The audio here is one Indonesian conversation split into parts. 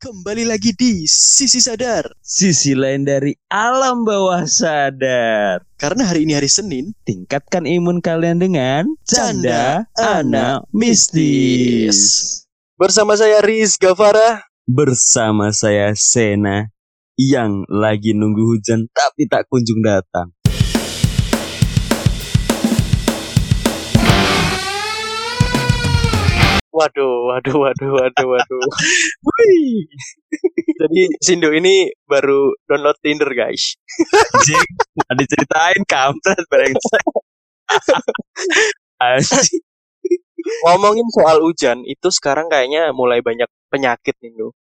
Kembali lagi di Sisi Sadar. Sisi lain dari alam bawah sadar. Karena hari ini hari Senin, Tingkatkan imun kalian dengan Canda canda anak mistis. bersama saya Riz Gavara. Bersama saya Sena yang lagi nunggu hujan tapi tak kunjung datang. Waduh, waduh, waduh, waduh, waduh. Jadi Sindo ini baru download Tinder guys. Anjing, diceritain kampret brengsek. Anjing. Ngomongin soal hujan, itu sekarang kayaknya mulai banyak penyakit nih, Ndo.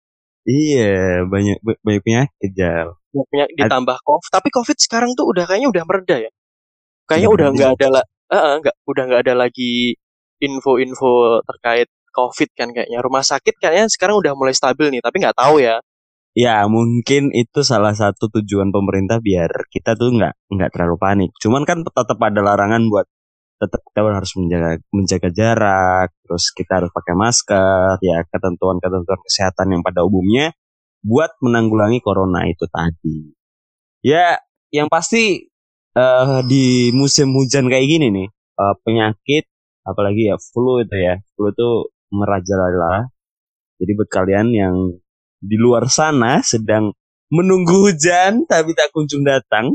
Iya, banyak banyak penyakit Jal. Banyak penyakit ditambah COVID. Tapi COVID sekarang tuh udah kayaknya udah mereda ya. Kayaknya Udah nggak ada lah, nggak udah nggak ada lagi info-info terkait COVID kan kayaknya. Rumah sakit kayaknya sekarang udah mulai stabil nih, tapi nggak tahu ya. Ya mungkin itu salah satu tujuan pemerintah biar kita tuh nggak nggak terlalu panik. Cuman kan tetap ada larangan buat tetap kita harus menjaga menjaga jarak, terus kita harus pakai masker, ya ketentuan-ketentuan kesehatan yang pada umumnya buat menanggulangi corona itu tadi. Ya yang pasti eh, di musim hujan kayak gini nih eh, penyakit apalagi ya flu itu ya flu itu merajalela. Jadi buat kalian yang di luar sana sedang menunggu hujan tapi tak kunjung datang.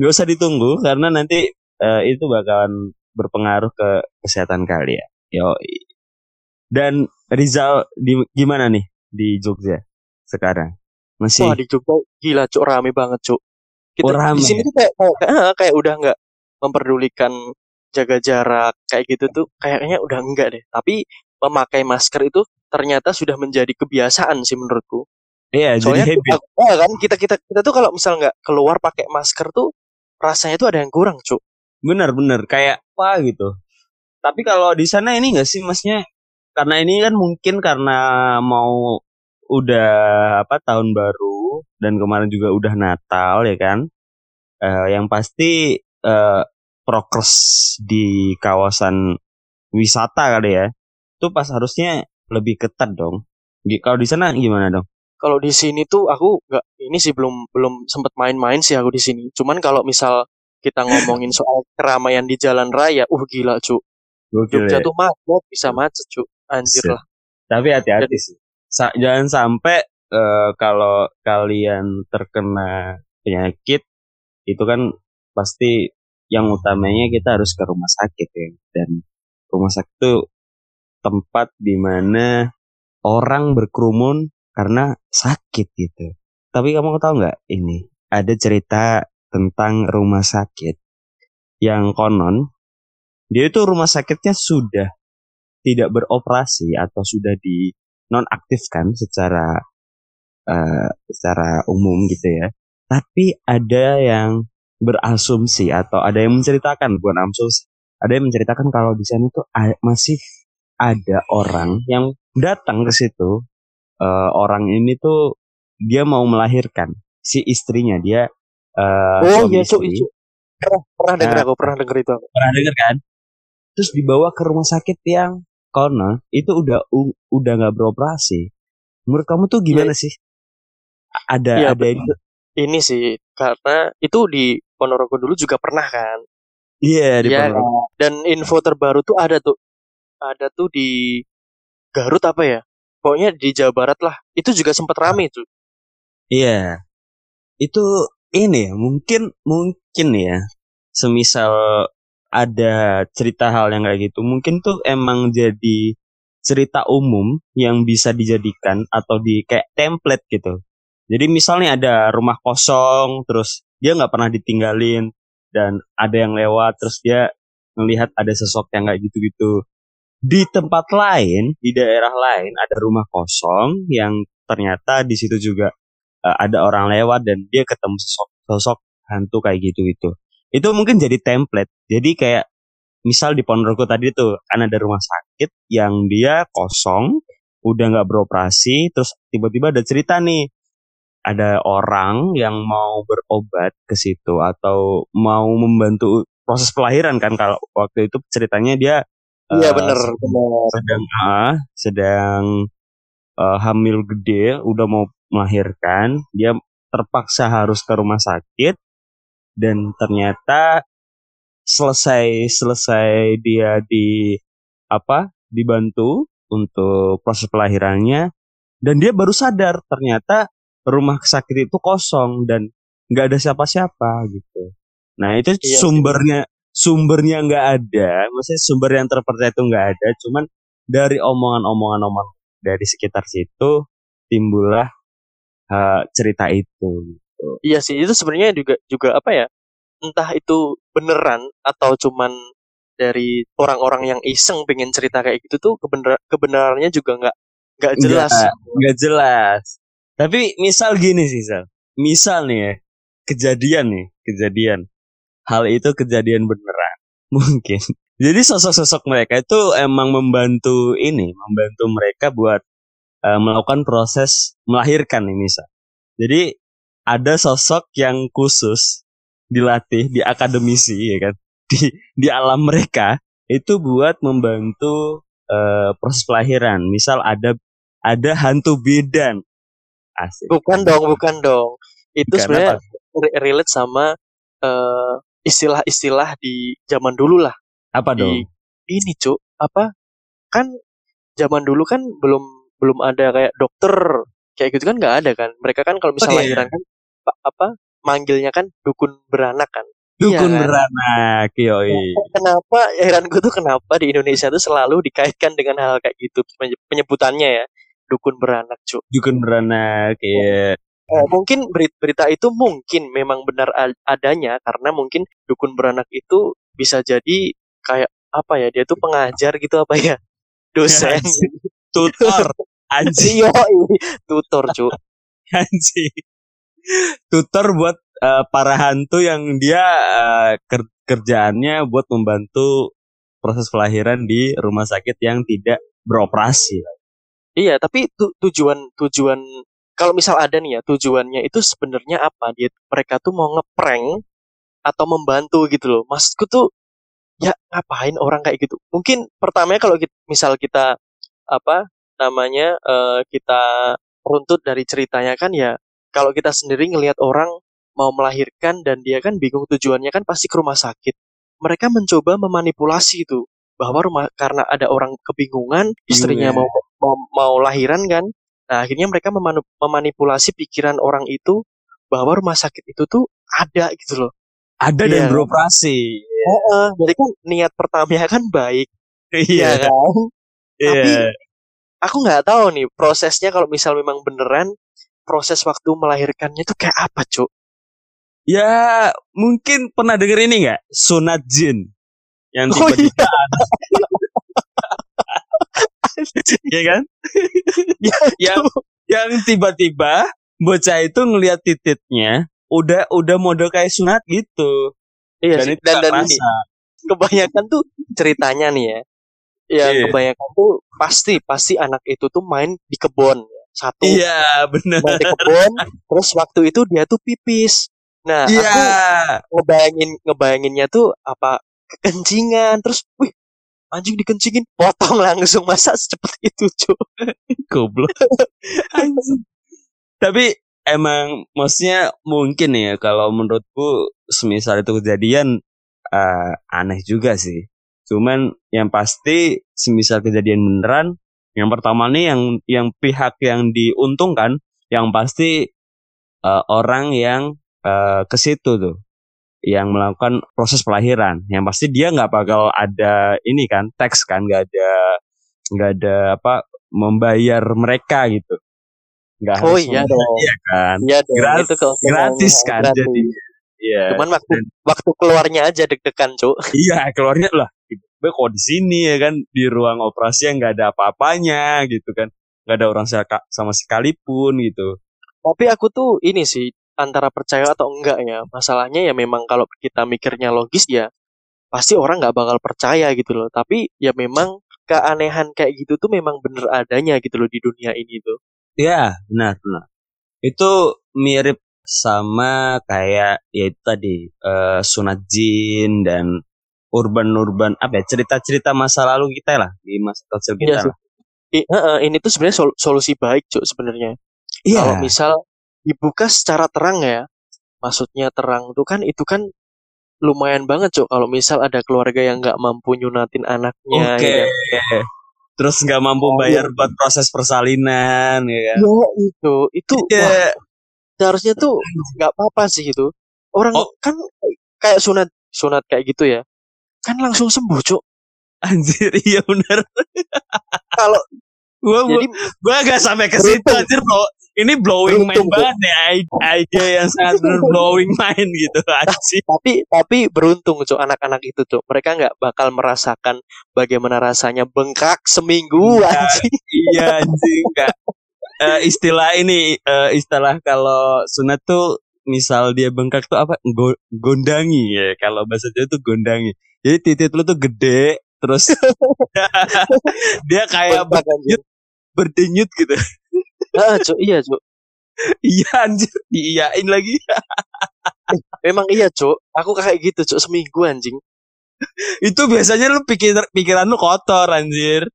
Gak usah ditunggu karena nanti eh, itu bakalan berpengaruh ke kesehatan kalian. Yo. Dan Rizal di gimana nih di Jogja sekarang? Masih Wah di Jogja gila cuk rame banget cuk. Kita Oh, rame di sini tuh kayak kayak, kayak, kayak udah nggak memperdulikan jaga jarak kayak gitu tuh kayaknya udah enggak deh. Tapi memakai masker itu ternyata sudah menjadi kebiasaan sih menurutku. Iya, jadi Soalnya habit. aku- ah, kan kita kita kita tuh kalau misal nggak keluar pakai masker tuh rasanya tuh ada yang kurang cuk. Bener-bener kayak apa gitu. Tapi kalau di sana ini enggak sih masnya? Karena ini kan mungkin karena mau udah apa tahun baru dan kemarin juga udah Natal ya kan. Eh, yang pasti eh, prokes di kawasan wisata kali ya. Itu pas harusnya lebih ketat dong. Di, kalau di sana gimana dong? Kalau di sini tuh aku nggak ini sih belum belum sempet main-main sih aku di sini. Cuman kalau misal kita ngomongin soal keramaian di jalan raya, uh gila cuk. Gokil Jogja ya. tuh macet, bisa macet cuk. Anjir lah. Tapi hati-hati sih. Sa- jangan sampai eh, kalau kalian terkena penyakit itu kan pasti yang utamanya kita harus ke rumah sakit ya. Dan rumah sakit itu tempat di mana orang berkerumun karena sakit gitu. Tapi kamu tahu nggak ini ada cerita tentang rumah sakit yang konon dia itu rumah sakitnya sudah tidak beroperasi atau sudah di nonaktifkan secara eh, secara umum gitu ya. Tapi ada yang berasumsi atau ada yang menceritakan bukan asumsi, ada yang menceritakan kalau di sana tuh a- masih ada orang yang datang ke situ. Eh, orang ini tuh dia mau melahirkan si istrinya dia eh, Oh iya itu. Pernah, pernah denger Nah. aku, pernah denger itu aku. pernah denger kan? Terus dibawa ke rumah sakit yang konon itu udah u- udah nggak beroperasi. Menurut kamu tuh gimana sih? Ada Iya, ada betul. Ini sih karena itu di Ponorogo dulu juga pernah kan. Iya di Iya Ponorogo. kan? Dan info terbaru tuh ada tuh. Ada tuh di Garut apa ya? Pokoknya di Jawa Barat lah. Itu juga sempat rame tuh. Iya. Itu ini ya, mungkin mungkin ya. Semisal ada cerita hal yang kayak gitu, mungkin tuh emang jadi cerita umum yang bisa dijadikan atau di kayak template gitu. Jadi misalnya ada rumah kosong, terus dia nggak pernah ditinggalin dan ada yang lewat, terus dia melihat ada sosok yang kayak gitu-gitu. Di tempat lain, di daerah lain ada rumah kosong yang ternyata di situ juga eh, ada orang lewat dan dia ketemu sosok sosok hantu kayak gitu gitu itu mungkin jadi template jadi kayak misal di Ponorogo tadi tuh kan ada rumah sakit yang dia kosong udah nggak beroperasi terus tiba-tiba ada cerita nih ada orang yang mau berobat ke situ atau mau membantu proses pelahiran kan kalau waktu itu ceritanya dia Iya eh, bener, sedang- ah, sedang uh, hamil gede, udah mau melahirkan, dia terpaksa harus ke rumah sakit dan ternyata selesai selesai dia di apa dibantu untuk proses pelahirannya dan dia baru sadar ternyata rumah sakit itu kosong dan nggak ada siapa-siapa gitu. Nah itu iya, sumbernya sumbernya nggak ada, maksudnya sumber yang terpercaya itu nggak ada, cuman dari omongan-omongan omongan dari sekitar situ timbullah uh, cerita itu. Gitu. Iya sih itu sebenarnya juga juga apa ya entah itu beneran atau cuman dari orang-orang yang iseng pengen cerita kayak gitu tuh kebenar kebenarannya juga nggak nggak jelas nggak jelas tapi misal gini sih Sal. Misal nih ya kejadian nih kejadian. Hal itu kejadian beneran. Mungkin. Jadi sosok-sosok mereka itu emang membantu ini membantu mereka buat uh, melakukan proses melahirkan nih misal. Jadi ada sosok yang khusus dilatih di akademisi ya kan? Di di alam mereka itu buat membantu uh, proses pelahiran misal ada ada hantu bidan Asik. bukan dong bukan dong itu sebenarnya relate sama uh, istilah-istilah di zaman dulu lah. Apa di, dong? Ini cuk, apa? Kan zaman dulu kan belum belum ada kayak dokter kayak gitu kan nggak ada kan. Mereka kan kalau misalnya oh, iya. kan apa manggilnya kan dukun beranak kan. Dukun iya, kan? beranak, yoi. Kenapa heranku tuh kenapa di Indonesia tuh selalu dikaitkan dengan hal kayak gitu penyebutannya ya dukun beranak cuk. Dukun beranak, ya eh, mungkin berita itu mungkin memang benar adanya karena mungkin dukun beranak itu bisa jadi kayak apa ya dia tuh pengajar gitu apa ya? Dosen. Tutor. Anjing. Yo tutor cu anjing. Tutor buat uh, para hantu yang dia uh, ker kerjaannya buat membantu proses kelahiran di rumah sakit yang tidak beroperasi. Iya, tapi tu tujuan tujuan kalau misal ada nih ya tujuannya itu sebenarnya apa? Dia mereka tuh mau ngeprank atau membantu gitu loh. Maksudku tuh ya ngapain orang kayak gitu? Mungkin pertamanya kalau kita, misal kita apa namanya uh, kita runtut dari ceritanya kan ya kalau kita sendiri ngelihat orang mau melahirkan dan dia kan bingung tujuannya kan pasti ke rumah sakit. Mereka mencoba memanipulasi itu bahwa rumah karena ada orang kebingungan istrinya mau, mau mau lahiran kan Nah, akhirnya mereka memanipulasi pikiran orang itu bahwa rumah sakit itu tuh ada gitu loh. Ada iya. dan beroperasi. Uh, jadi kan niat pertamanya kan baik. Iya ya kan? Iya. Tapi aku nggak tahu nih prosesnya kalau misal memang beneran proses waktu melahirkannya tuh kayak apa, Cuk? Ya, mungkin pernah denger ini nggak? Sunat jin. Yang tiba-tiba oh, iya. ya kan? ya, yang yang tiba-tiba bocah itu ngelihat titiknya udah udah model kayak sunat gitu. Iya dan sih, dan, dan kebanyakan tuh ceritanya nih ya. Ya yeah. kebanyakan tuh pasti pasti anak itu tuh main di kebun satu. Iya benar. Main di kebun terus waktu itu dia tuh pipis. Nah, yeah. aku ngebayangin ngebayanginnya tuh apa kekencingan terus wih anjing dikencingin potong langsung. Masa secepat itu cuy goblok. Tapi emang maksudnya mungkin ya kalau menurutku semisal itu kejadian uh, aneh juga sih. Cuman yang pasti semisal kejadian beneran yang pertama nih yang yang pihak yang diuntungkan yang pasti uh, orang yang uh, ke situ tuh yang melakukan proses pelahiran. Yang pasti dia nggak bakal ada ini kan teks kan nggak ada nggak ada apa membayar mereka gitu. Nggak oh iya dong. iya kan. Iya dong gratis, itu gratis kan gratis. jadi iya. Cuman waktu Dan, waktu keluarnya aja deg-degan cuk. Iya keluarnya lah. Gue kok di sini ya kan di ruang operasi yang nggak ada apa-apanya gitu kan. Nggak ada orang sama sekalipun gitu. Tapi aku tuh ini sih antara percaya atau enggak ya. Masalahnya ya memang kalau kita mikirnya logis ya pasti orang nggak bakal percaya gitu loh. Tapi ya memang keanehan kayak gitu tuh memang bener adanya gitu loh di dunia ini tuh. Iya, benar, benar. Itu mirip sama kayak ya itu tadi uh, sunat jin dan urban-urban apa ya cerita-cerita masa lalu kita lah di masa kecil kita. Iya, i- heeh, ini tuh sebenarnya sol- solusi baik cuk sebenarnya Iya. kalau misal dibuka secara terang ya maksudnya terang tuh kan itu kan lumayan banget cuk kalau misal ada keluarga yang nggak mampu nyunatin anaknya Oke. ya kan? Terus nggak mampu Oh, bayar iya. buat proses persalinan ya kan. Ya, itu itu Iya. wah, seharusnya tuh nggak apa-apa sih itu orang Oh. kan kayak sunat sunat kayak gitu ya kan langsung sembuh cuk Anjir, iya benar. kalau Gua gua, jadi gua agak sampai ke situ anjir, bro. Ini blowing mind Beruntung, banget ya ide- ide yang sangat blowing mind gitu anjir. tapi tapi beruntung cuk anak-anak itu cuk mereka nggak bakal merasakan bagaimana rasanya bengkak seminggu Iya. anjing iya anjing kak. Eh, istilah ini eh, istilah kalau sunat tuh misal dia bengkak tuh apa Go- gondangi ya kalau bahasa Jawa tuh gondangi jadi titik lu tuh gede terus dia kayak anjing. berdenyut gitu ah cuk. Iya cuk. Iya anjir. Diiyain lagi. Memang iya cuk. Aku kayak gitu cuk seminggu anjing. Itu biasanya lu pikir pikiran lu kotor anjir.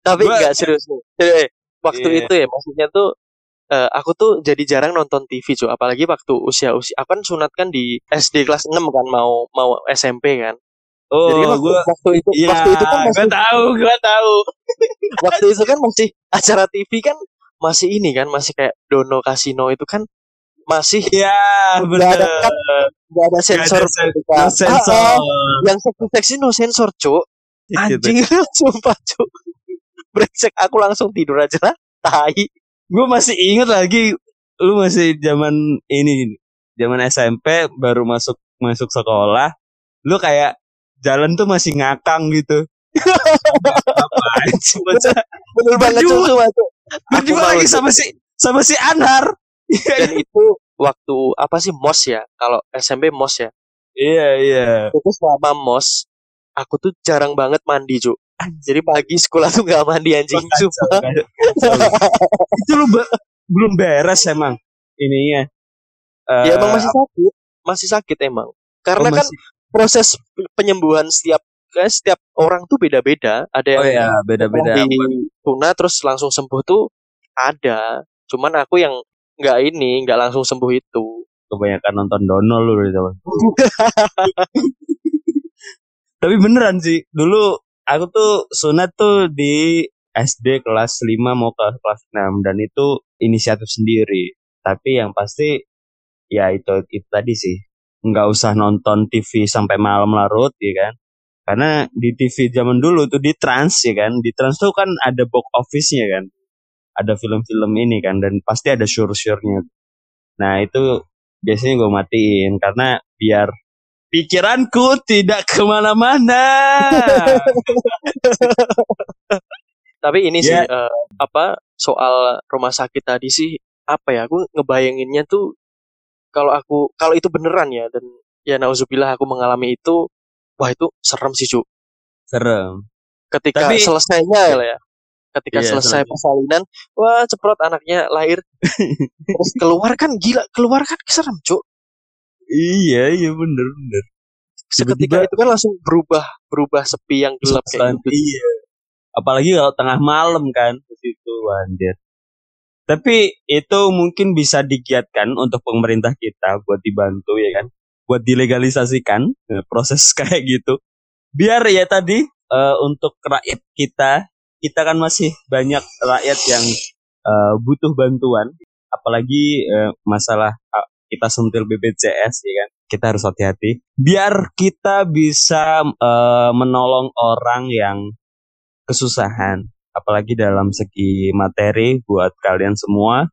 Tapi Gua- nggak serius Eh, eh, waktu Iya. itu ya maksudnya tuh eh, aku tuh jadi jarang nonton TV cuk. Apalagi waktu usia usia aku kan sunat kan di SD kelas 6 kan mau mau SMP kan. Oh jadi waktu, gua waktu itu Iya, waktu itu kan gua masih tahu, gua tahu. waktu itu kan masih acara TV kan masih ini kan masih kayak Dono Kasino itu kan masih Iya, Nggak ada cut, nggak ada sensor sen- ketika- No sensor. Ah, ah, yang seksi-seksi no sensor cuk. Gitu. anjing sumpah cuk. Brengsek aku langsung tidur aja lah. Tai. Gue masih inget lagi, lu masih zaman ini, zaman SMP baru masuk masuk sekolah, lu kayak jalan tuh masih ngakang gitu. Bocah? bener banget cuk Malu, lagi sama si sama si Anar. dan itu waktu apa sih mos ya? Kalau SMP mos ya? Iya iya. itu selama mos aku tuh jarang banget mandi cuk. Jadi pagi sekolah tuh nggak mandi anjing. Sumpah. Itu lu be- belum beres emang ininya. Eh, ya emang masih sakit. Masih sakit emang. Karena oh, kan masih- proses penyembuhan setiap kayak setiap orang tuh beda-beda ada oh yang ya beda-beda. di tuna terus langsung sembuh tuh ada cuman aku yang nggak ini nggak langsung sembuh itu Kebanyakan nonton Dono lu gitu. Tapi beneran sih, dulu aku tuh sunat tuh di SD kelas 5 mau ke kelas 6 dan itu inisiatif sendiri. Tapi yang pasti ya itu itu tadi sih. nggak usah nonton TV sampai malam larut ya kan. Karena di TV zaman dulu tuh di Trans ya kan. Di Trans tuh kan ada box office-nya kan. Ada film-film ini kan dan pasti ada sure-sure-nya. Nah, itu biasanya gue matiin karena biar pikiranku tidak ke mana-mana. tapi ini sih Ya. eh, apa soal rumah sakit tadi sih apa ya aku ngebayanginnya tuh kalau aku kalau itu beneran ya dan ya nauzubillah aku mengalami itu wah itu serem sih cu Serem. ketika Tapi- selesainya lah ya ketika Iya, selesai serem. persalinan wah ceprot anaknya lahir terus keluar kan gila keluar kan serem cu Iya, iya bener bener. seketika Tiba-tiba- itu kan langsung berubah berubah sepi yang gelap kayak gitu Iya. Apalagi kalau tengah malam kan ke situ anjir. Tapi itu mungkin bisa digiatkan untuk pemerintah kita buat dibantu ya kan. Buat dilegalisasikan eh, proses kayak gitu. Biar ya tadi eh, untuk rakyat kita, kita kan masih banyak rakyat yang eh, butuh bantuan. Apalagi eh, masalah eh, kita sentil BPJS ya kan. Kita harus hati-hati. Biar kita bisa eh, menolong orang yang kesusahan apalagi dalam segi materi buat kalian semua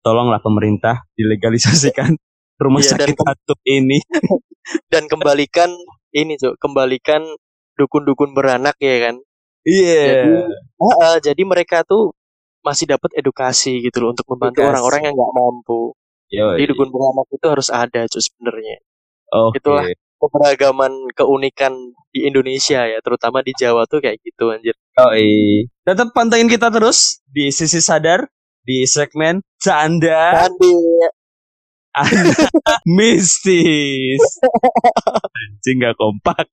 tolonglah pemerintah dilegalisasikan rumah Iya, dan sakit batuk ini dan kembalikan ini cu kembalikan dukun-dukun beranak ya kan iya Ah, ah, jadi mereka tuh masih dapat edukasi gitu loh untuk membantu orang-orang yang nggak mampu. Yoi. Jadi dukun beranak itu harus ada cuy sebenarnya. Oke. itulah. Keberagaman keunikan di Indonesia ya, terutama di Jawa tuh kayak gitu anjir. Yoi. tetap pantengin kita terus di sisi sadar di segmen canda Tadi anak mistis. Anjing gak kompak